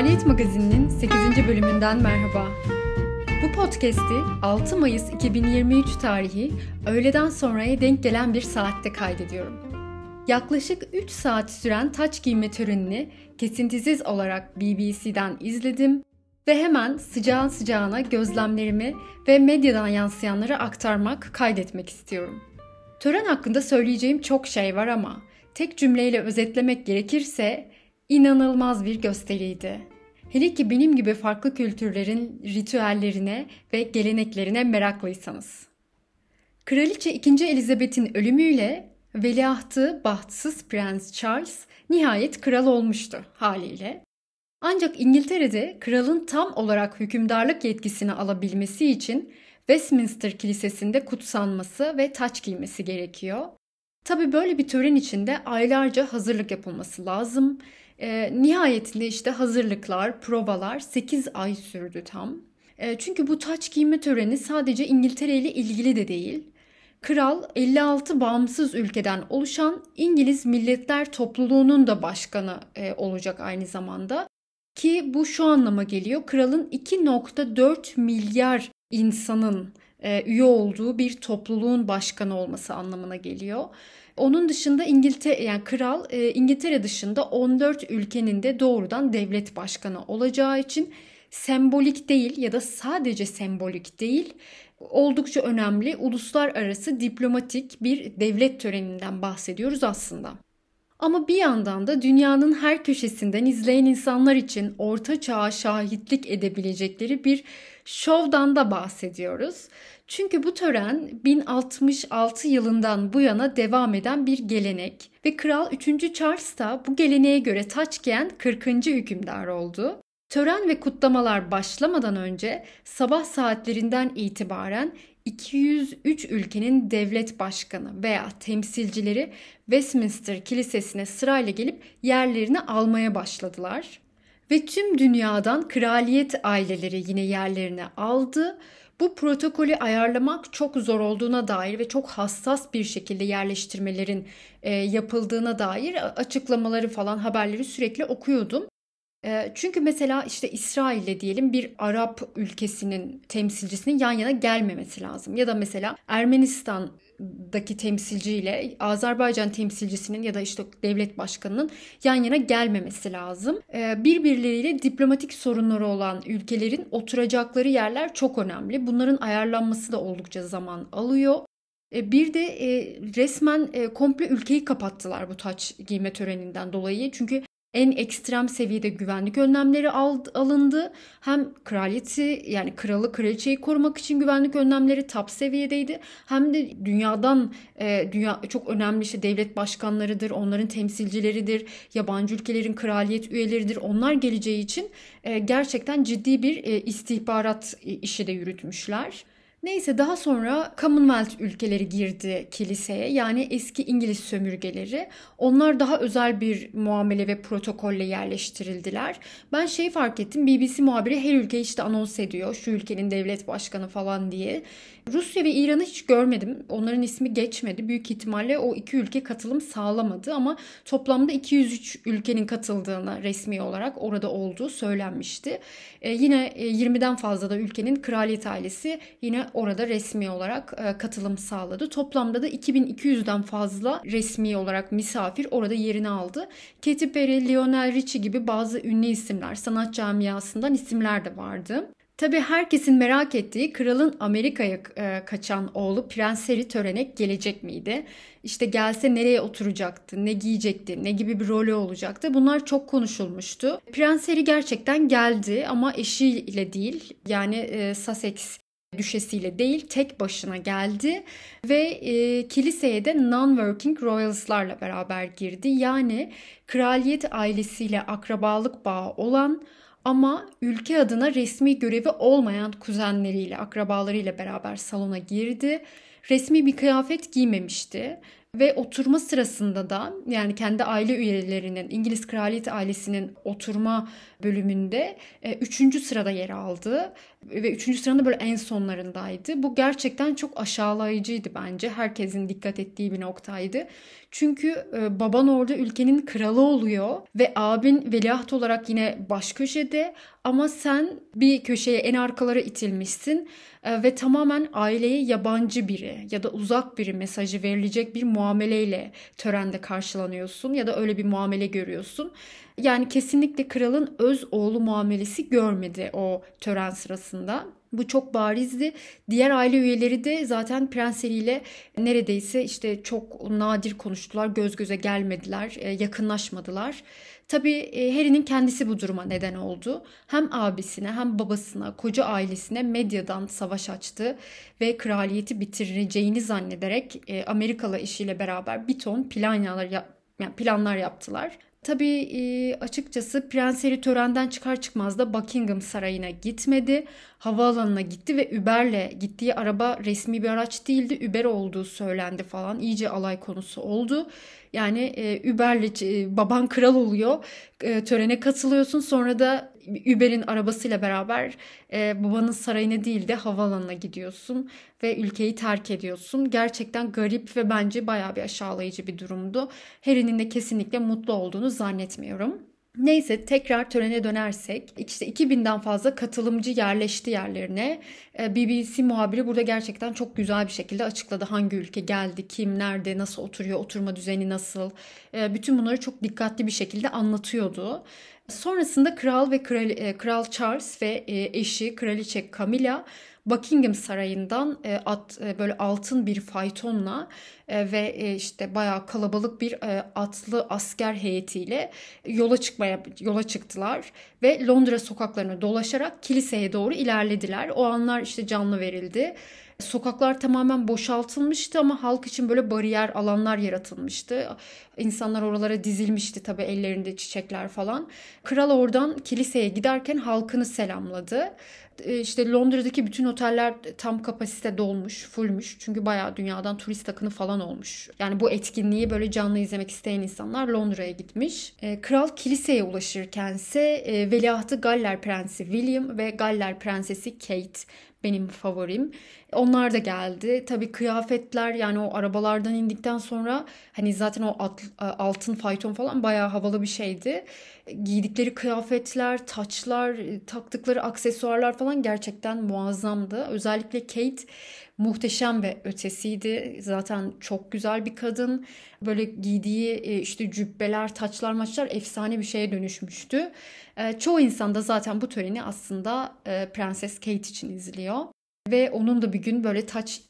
Kraliyet Magazin'in 8. bölümünden merhaba. Bu podcast'i 6 Mayıs 2023 tarihi öğleden sonraya denk gelen bir saatte kaydediyorum. Yaklaşık 3 saat süren taç giyme törenini kesintisiz olarak BBC'den izledim ve hemen sıcağın sıcağına gözlemlerimi ve medyadan yansıyanları aktarmak, kaydetmek istiyorum. Tören hakkında söyleyeceğim çok şey var ama tek cümleyle özetlemek gerekirse inanılmaz bir gösteriydi. Hele ki benim gibi farklı kültürlerin ritüellerine ve geleneklerine meraklıysanız. Kraliçe 2. Elizabeth'in ölümüyle veliahtı bahtsız Prens Charles nihayet kral olmuştu haliyle. Ancak İngiltere'de kralın tam olarak hükümdarlık yetkisini alabilmesi için Westminster Kilisesi'nde kutsanması ve taç giymesi gerekiyor. Tabi böyle bir tören içinde aylarca hazırlık yapılması lazım. E, nihayetinde işte hazırlıklar, provalar 8 ay sürdü tam. E, çünkü bu taç giyme töreni sadece İngiltere ile ilgili de değil. Kral 56 bağımsız ülkeden oluşan İngiliz Milletler Topluluğu'nun da başkanı e, olacak aynı zamanda. Ki bu şu anlama geliyor. Kralın 2.4 milyar insanın e, üye olduğu bir topluluğun başkanı olması anlamına geliyor. Onun dışında İngiltere yani kral e, İngiltere dışında 14 ülkenin de doğrudan devlet başkanı olacağı için sembolik değil ya da sadece sembolik değil oldukça önemli uluslararası diplomatik bir devlet töreninden bahsediyoruz aslında. Ama bir yandan da dünyanın her köşesinden izleyen insanlar için orta çağa şahitlik edebilecekleri bir şovdan da bahsediyoruz. Çünkü bu tören 1066 yılından bu yana devam eden bir gelenek ve Kral 3. Charles da bu geleneğe göre taç giyen 40. hükümdar oldu. Tören ve kutlamalar başlamadan önce sabah saatlerinden itibaren 203 ülkenin devlet başkanı veya temsilcileri Westminster Kilisesi'ne sırayla gelip yerlerini almaya başladılar. Ve tüm dünyadan kraliyet aileleri yine yerlerini aldı bu protokolü ayarlamak çok zor olduğuna dair ve çok hassas bir şekilde yerleştirmelerin e, yapıldığına dair açıklamaları falan haberleri sürekli okuyordum. Çünkü mesela işte İsrail'le diyelim bir Arap ülkesinin temsilcisinin yan yana gelmemesi lazım. Ya da mesela Ermenistan daki temsilciyle Azerbaycan temsilcisinin ya da işte devlet başkanının yan yana gelmemesi lazım. Birbirleriyle diplomatik sorunları olan ülkelerin oturacakları yerler çok önemli. Bunların ayarlanması da oldukça zaman alıyor. Bir de resmen komple ülkeyi kapattılar bu taç giyme töreninden dolayı. Çünkü en ekstrem seviyede güvenlik önlemleri alındı. Hem kraliyeti yani kralı kraliçeyi korumak için güvenlik önlemleri top seviyedeydi. Hem de dünyadan e, dünya çok önemli işte devlet başkanlarıdır, onların temsilcileridir, yabancı ülkelerin kraliyet üyeleridir. Onlar geleceği için e, gerçekten ciddi bir e, istihbarat işi de yürütmüşler. Neyse daha sonra Commonwealth ülkeleri girdi kiliseye yani eski İngiliz sömürgeleri. Onlar daha özel bir muamele ve protokolle yerleştirildiler. Ben şey fark ettim BBC muhabiri her ülke işte anons ediyor şu ülkenin devlet başkanı falan diye. Rusya ve İran'ı hiç görmedim. Onların ismi geçmedi. Büyük ihtimalle o iki ülke katılım sağlamadı ama toplamda 203 ülkenin katıldığını resmi olarak orada olduğu söylenmişti. Ee, yine 20'den e, fazla da ülkenin kraliyet ailesi yine orada resmi olarak e, katılım sağladı. Toplamda da 2200'den fazla resmi olarak misafir orada yerini aldı. Katy Perry, Lionel Richie gibi bazı ünlü isimler, sanat camiasından isimler de vardı. Tabi herkesin merak ettiği kralın Amerika'ya e, kaçan oğlu Prens Harry törene gelecek miydi? İşte gelse nereye oturacaktı, ne giyecekti, ne gibi bir rolü olacaktı? Bunlar çok konuşulmuştu. Prens Harry gerçekten geldi ama eşiyle değil yani e, Sussex düşesiyle değil tek başına geldi ve e, kiliseye de non-working royals'larla beraber girdi. Yani kraliyet ailesiyle akrabalık bağı olan ama ülke adına resmi görevi olmayan kuzenleriyle, akrabalarıyla beraber salona girdi resmi bir kıyafet giymemişti. Ve oturma sırasında da yani kendi aile üyelerinin İngiliz kraliyet ailesinin oturma bölümünde e, üçüncü sırada yer aldı. Ve üçüncü sıranın böyle en sonlarındaydı. Bu gerçekten çok aşağılayıcıydı bence. Herkesin dikkat ettiği bir noktaydı. Çünkü e, baban orada ülkenin kralı oluyor ve abin veliaht olarak yine baş köşede ama sen bir köşeye en arkalara itilmişsin e, ve tamamen aileye yabancı biri ya da uzak biri mesajı verilecek bir muameleyle törende karşılanıyorsun ya da öyle bir muamele görüyorsun. Yani kesinlikle kralın öz oğlu muamelesi görmedi o tören sırasında. Bu çok barizdi. Diğer aile üyeleri de zaten Prens ile neredeyse işte çok nadir konuştular. Göz göze gelmediler, e, yakınlaşmadılar. Tabii e, Harry'nin kendisi bu duruma neden oldu. Hem abisine hem babasına, koca ailesine medyadan savaş açtı ve kraliyeti bitireceğini zannederek e, Amerikalı eşiyle beraber bir ton planlar, yani planlar yaptılar. Tabii e, açıkçası Prens Harry törenden çıkar çıkmaz da Buckingham Sarayı'na gitmedi. Havaalanına gitti ve Uber'le gittiği araba resmi bir araç değildi. Uber olduğu söylendi falan. İyice alay konusu oldu. Yani e, Uber'le e, baban kral oluyor. E, törene katılıyorsun. Sonra da Uber'in arabasıyla beraber e, babanın sarayına değil de havaalanına gidiyorsun ve ülkeyi terk ediyorsun. Gerçekten garip ve bence bayağı bir aşağılayıcı bir durumdu. Harry'nin de kesinlikle mutlu olduğunu zannetmiyorum. Neyse tekrar törene dönersek işte 2000'den fazla katılımcı yerleşti yerlerine. Ee, BBC muhabiri burada gerçekten çok güzel bir şekilde açıkladı hangi ülke geldi, kim, nerede, nasıl oturuyor, oturma düzeni nasıl. Ee, bütün bunları çok dikkatli bir şekilde anlatıyordu. Sonrasında kral ve kral, e, kral Charles ve e, eşi kraliçe Camilla Buckingham Sarayı'ndan e, at e, böyle altın bir faytonla e, ve e, işte bayağı kalabalık bir e, atlı asker heyetiyle yola çıkmaya yola çıktılar ve Londra sokaklarını dolaşarak kiliseye doğru ilerlediler. O anlar işte canlı verildi. Sokaklar tamamen boşaltılmıştı ama halk için böyle bariyer alanlar yaratılmıştı. İnsanlar oralara dizilmişti tabii ellerinde çiçekler falan. Kral oradan kiliseye giderken halkını selamladı. E, işte Londra'daki bütün oteller tam kapasite dolmuş, fullmüş. Çünkü bayağı dünyadan turist akını falan olmuş. Yani bu etkinliği böyle canlı izlemek isteyen insanlar Londra'ya gitmiş. E, kral kiliseye ulaşırkense e, veliahtı Galler Prensi William ve Galler Prensesi Kate benim favorim. Onlar da geldi. Tabii kıyafetler yani o arabalardan indikten sonra hani zaten o at, altın fayton falan bayağı havalı bir şeydi. Giydikleri kıyafetler, taçlar, taktıkları aksesuarlar falan gerçekten muazzamdı. Özellikle Kate muhteşem ve ötesiydi. Zaten çok güzel bir kadın. Böyle giydiği e, işte cübbeler, taçlar, maçlar efsane bir şeye dönüşmüştü. E, çoğu insan da zaten bu töreni aslında e, Prenses Kate için izliyor. Ve onun da bir gün böyle taç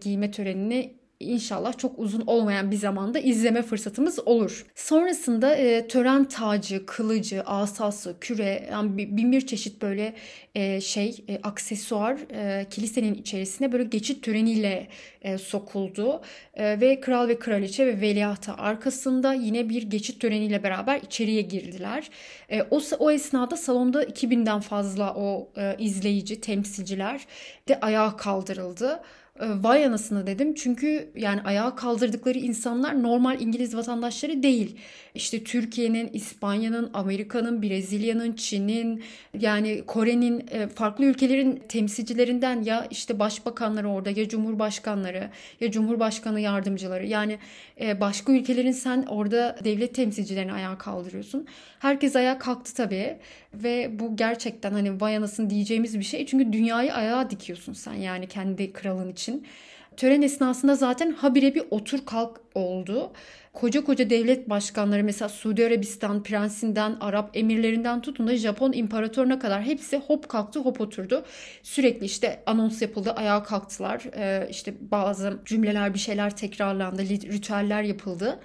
giyme törenini inşallah çok uzun olmayan bir zamanda izleme fırsatımız olur. Sonrasında e, tören tacı, kılıcı, asası, küre, yani bin bir çeşit böyle e, şey e, aksesuar e, kilisenin içerisine böyle geçit töreniyle e, sokuldu e, ve kral ve kraliçe ve veliahtı arkasında yine bir geçit töreniyle beraber içeriye girdiler. E, o o esnada salonda 2000'den fazla o e, izleyici, temsilciler de ayağa kaldırıldı. Ee, vay anasını dedim. Çünkü yani ayağa kaldırdıkları insanlar normal İngiliz vatandaşları değil. İşte Türkiye'nin, İspanya'nın, Amerika'nın, Brezilya'nın, Çin'in yani Kore'nin e, farklı ülkelerin temsilcilerinden ya işte başbakanları orada ya cumhurbaşkanları ya cumhurbaşkanı yardımcıları yani e, başka ülkelerin sen orada devlet temsilcilerini ayağa kaldırıyorsun. Herkes ayağa kalktı tabii ve bu gerçekten hani vay anasını diyeceğimiz bir şey. Çünkü dünyayı ayağa dikiyorsun sen yani kendi kralın için. Tören esnasında zaten habire bir otur kalk oldu. Koca koca devlet başkanları mesela Suudi Arabistan prensinden, Arap emirlerinden tutun da Japon imparatoruna kadar hepsi hop kalktı hop oturdu. Sürekli işte anons yapıldı, ayağa kalktılar. Ee, işte bazı cümleler bir şeyler tekrarlandı, ritüeller yapıldı.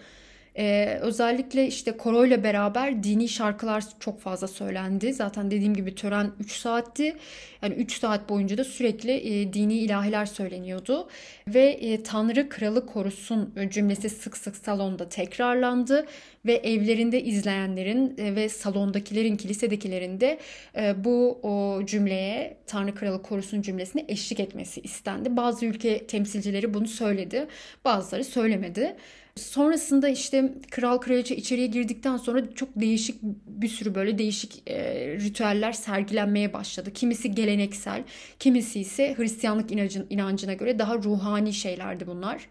Ee, özellikle işte koroyla beraber dini şarkılar çok fazla söylendi. Zaten dediğim gibi tören 3 saatti. Yani 3 saat boyunca da sürekli e, dini ilahiler söyleniyordu. Ve e, Tanrı kralı korusun cümlesi sık sık salonda tekrarlandı. Ve evlerinde izleyenlerin e, ve salondakilerin, kilisedekilerin de e, bu o cümleye Tanrı kralı korusun cümlesine eşlik etmesi istendi. Bazı ülke temsilcileri bunu söyledi. Bazıları söylemedi. Sonrasında işte kral kraliçe içeriye girdikten sonra çok değişik bir sürü böyle değişik e, ritüeller sergilenmeye başladı. Kimisi geleneksel, kimisi ise Hristiyanlık inancın, inancına göre daha ruhani şeylerdi bunlar.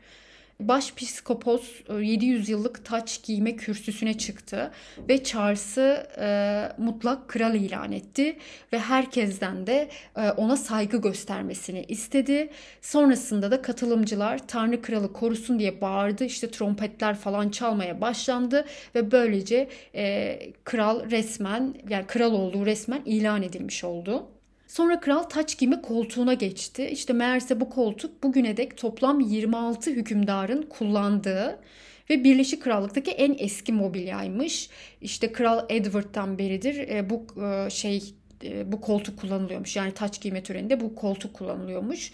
Başpiskopos 700 e, yıllık taç giyme kürsüsüne çıktı ve Charles'ı e, mutlak kral ilan etti ve herkesten de e, ona saygı göstermesini istedi. Sonrasında da katılımcılar Tanrı kralı korusun diye bağırdı. İşte trompetler falan çalmaya başlandı ve böylece e, kral resmen yani kral olduğu resmen ilan edilmiş oldu. Sonra kral taç giyme koltuğuna geçti. İşte meğerse bu koltuk bugüne dek toplam 26 hükümdarın kullandığı ve Birleşik Krallık'taki en eski mobilyaymış. İşte Kral Edward'dan beridir e, bu e, şey e, bu koltuk kullanılıyormuş. Yani taç giyme töreninde bu koltuk kullanılıyormuş.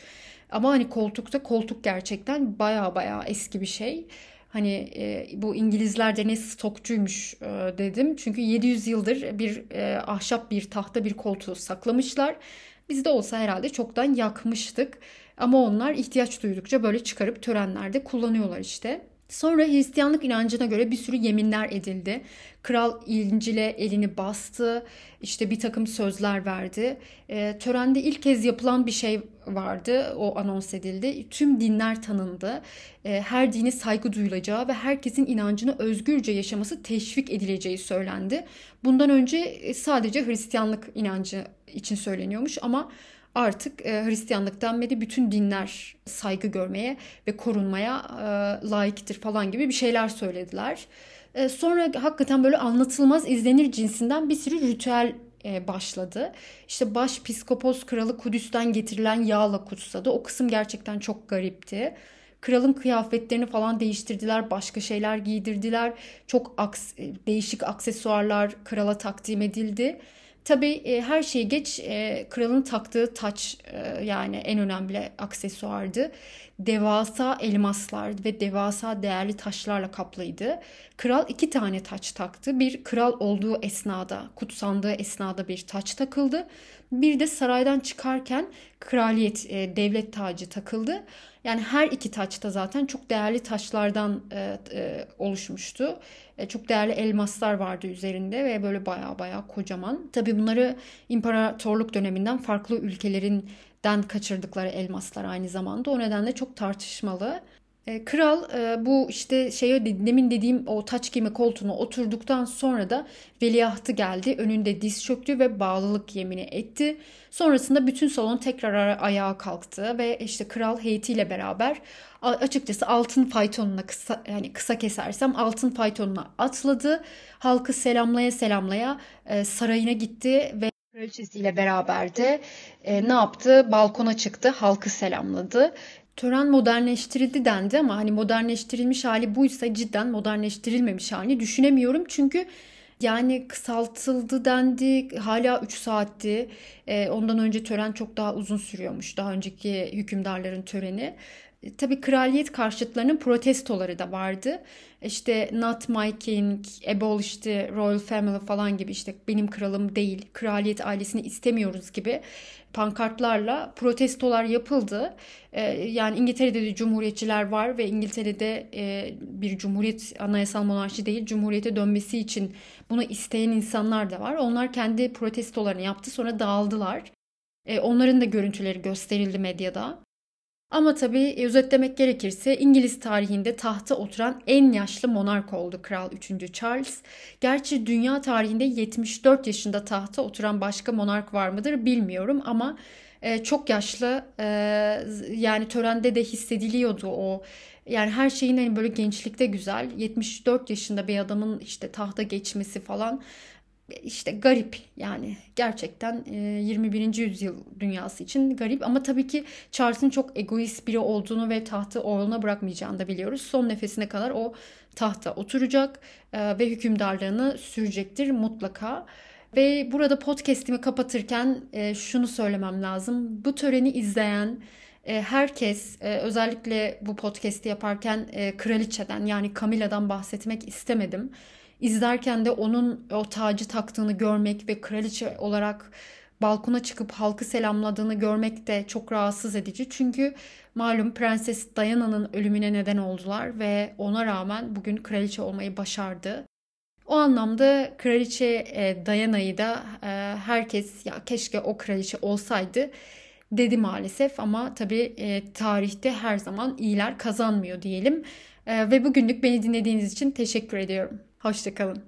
Ama hani koltukta koltuk gerçekten baya baya eski bir şey. Hani e, bu İngilizler de ne stokçuymuş e, dedim. Çünkü 700 yıldır bir e, ahşap bir tahta bir koltuğu saklamışlar. Biz de olsa herhalde çoktan yakmıştık. Ama onlar ihtiyaç duydukça böyle çıkarıp törenlerde kullanıyorlar işte. Sonra Hristiyanlık inancına göre bir sürü yeminler edildi. Kral İncil'e elini bastı, işte bir takım sözler verdi. E, törende ilk kez yapılan bir şey vardı, o anons edildi. Tüm dinler tanındı. E, her dini saygı duyulacağı ve herkesin inancını özgürce yaşaması teşvik edileceği söylendi. Bundan önce sadece Hristiyanlık inancı için söyleniyormuş ama artık e, Hristiyanlık denmedi bütün dinler saygı görmeye ve korunmaya e, layıktır falan gibi bir şeyler söylediler. E, sonra hakikaten böyle anlatılmaz izlenir cinsinden bir sürü ritüel e, başladı. İşte baş piskopos kralı Kudüs'ten getirilen yağla kutsadı. O kısım gerçekten çok garipti. Kralın kıyafetlerini falan değiştirdiler, başka şeyler giydirdiler. Çok aks değişik aksesuarlar krala takdim edildi. Tabii e, her şeyi geç e, kralın taktığı taç e, yani en önemli aksesuardı. Devasa elmaslar ve devasa değerli taşlarla kaplıydı. Kral iki tane taç taktı. Bir kral olduğu esnada, kutsandığı esnada bir taç takıldı. Bir de saraydan çıkarken kraliyet, e, devlet tacı takıldı. Yani her iki taç da zaten çok değerli taşlardan e, e, oluşmuştu. E, çok değerli elmaslar vardı üzerinde ve böyle baya baya kocaman. Tabii bunları imparatorluk döneminden farklı ülkelerinden kaçırdıkları elmaslar aynı zamanda. O nedenle çok tartışmalı. E, kral e, bu işte şey demin dediğim o taç giyme koltuğuna oturduktan sonra da veliahtı geldi. Önünde diz çöktü ve bağlılık yemini etti. Sonrasında bütün salon tekrar ayağa kalktı ve işte kral heyetiyle beraber açıkçası altın faytonuna kısa yani kısa kesersem altın faytonuna atladı. Halkı selamlaya selamlaya e, sarayına gitti ve kraliçesiyle beraber de e, ne yaptı? Balkona çıktı, halkı selamladı tören modernleştirildi dendi ama hani modernleştirilmiş hali buysa cidden modernleştirilmemiş halini düşünemiyorum. Çünkü yani kısaltıldı dendi hala 3 saatti. Ee, ondan önce tören çok daha uzun sürüyormuş. Daha önceki hükümdarların töreni. E, tabii kraliyet karşıtlarının protestoları da vardı. İşte not my king, abolish the royal family falan gibi işte benim kralım değil, kraliyet ailesini istemiyoruz gibi pankartlarla protestolar yapıldı. Ee, yani İngiltere'de de cumhuriyetçiler var ve İngiltere'de e, bir cumhuriyet anayasal monarşi değil cumhuriyete dönmesi için bunu isteyen insanlar da var. Onlar kendi protestolarını yaptı sonra dağıldılar. Ee, onların da görüntüleri gösterildi medyada. Ama tabii özetlemek gerekirse İngiliz tarihinde tahta oturan en yaşlı monark oldu Kral 3. Charles. Gerçi dünya tarihinde 74 yaşında tahta oturan başka monark var mıdır bilmiyorum ama e, çok yaşlı e, yani törende de hissediliyordu o yani her şeyin hani böyle gençlikte güzel 74 yaşında bir adamın işte tahta geçmesi falan işte garip yani gerçekten 21. yüzyıl dünyası için garip ama tabii ki Charles'ın çok egoist biri olduğunu ve tahtı oğluna bırakmayacağını da biliyoruz. Son nefesine kadar o tahta oturacak ve hükümdarlığını sürecektir mutlaka. Ve burada podcast'imi kapatırken şunu söylemem lazım. Bu töreni izleyen herkes özellikle bu podcast'i yaparken kraliçeden yani Camilla'dan bahsetmek istemedim izlerken de onun o tacı taktığını görmek ve kraliçe olarak balkona çıkıp halkı selamladığını görmek de çok rahatsız edici. Çünkü malum Prenses Diana'nın ölümüne neden oldular ve ona rağmen bugün kraliçe olmayı başardı. O anlamda kraliçe e, Diana'yı da e, herkes ya keşke o kraliçe olsaydı dedi maalesef ama tabii e, tarihte her zaman iyiler kazanmıyor diyelim. Ve bugünlük beni dinlediğiniz için teşekkür ediyorum. Hoşçakalın.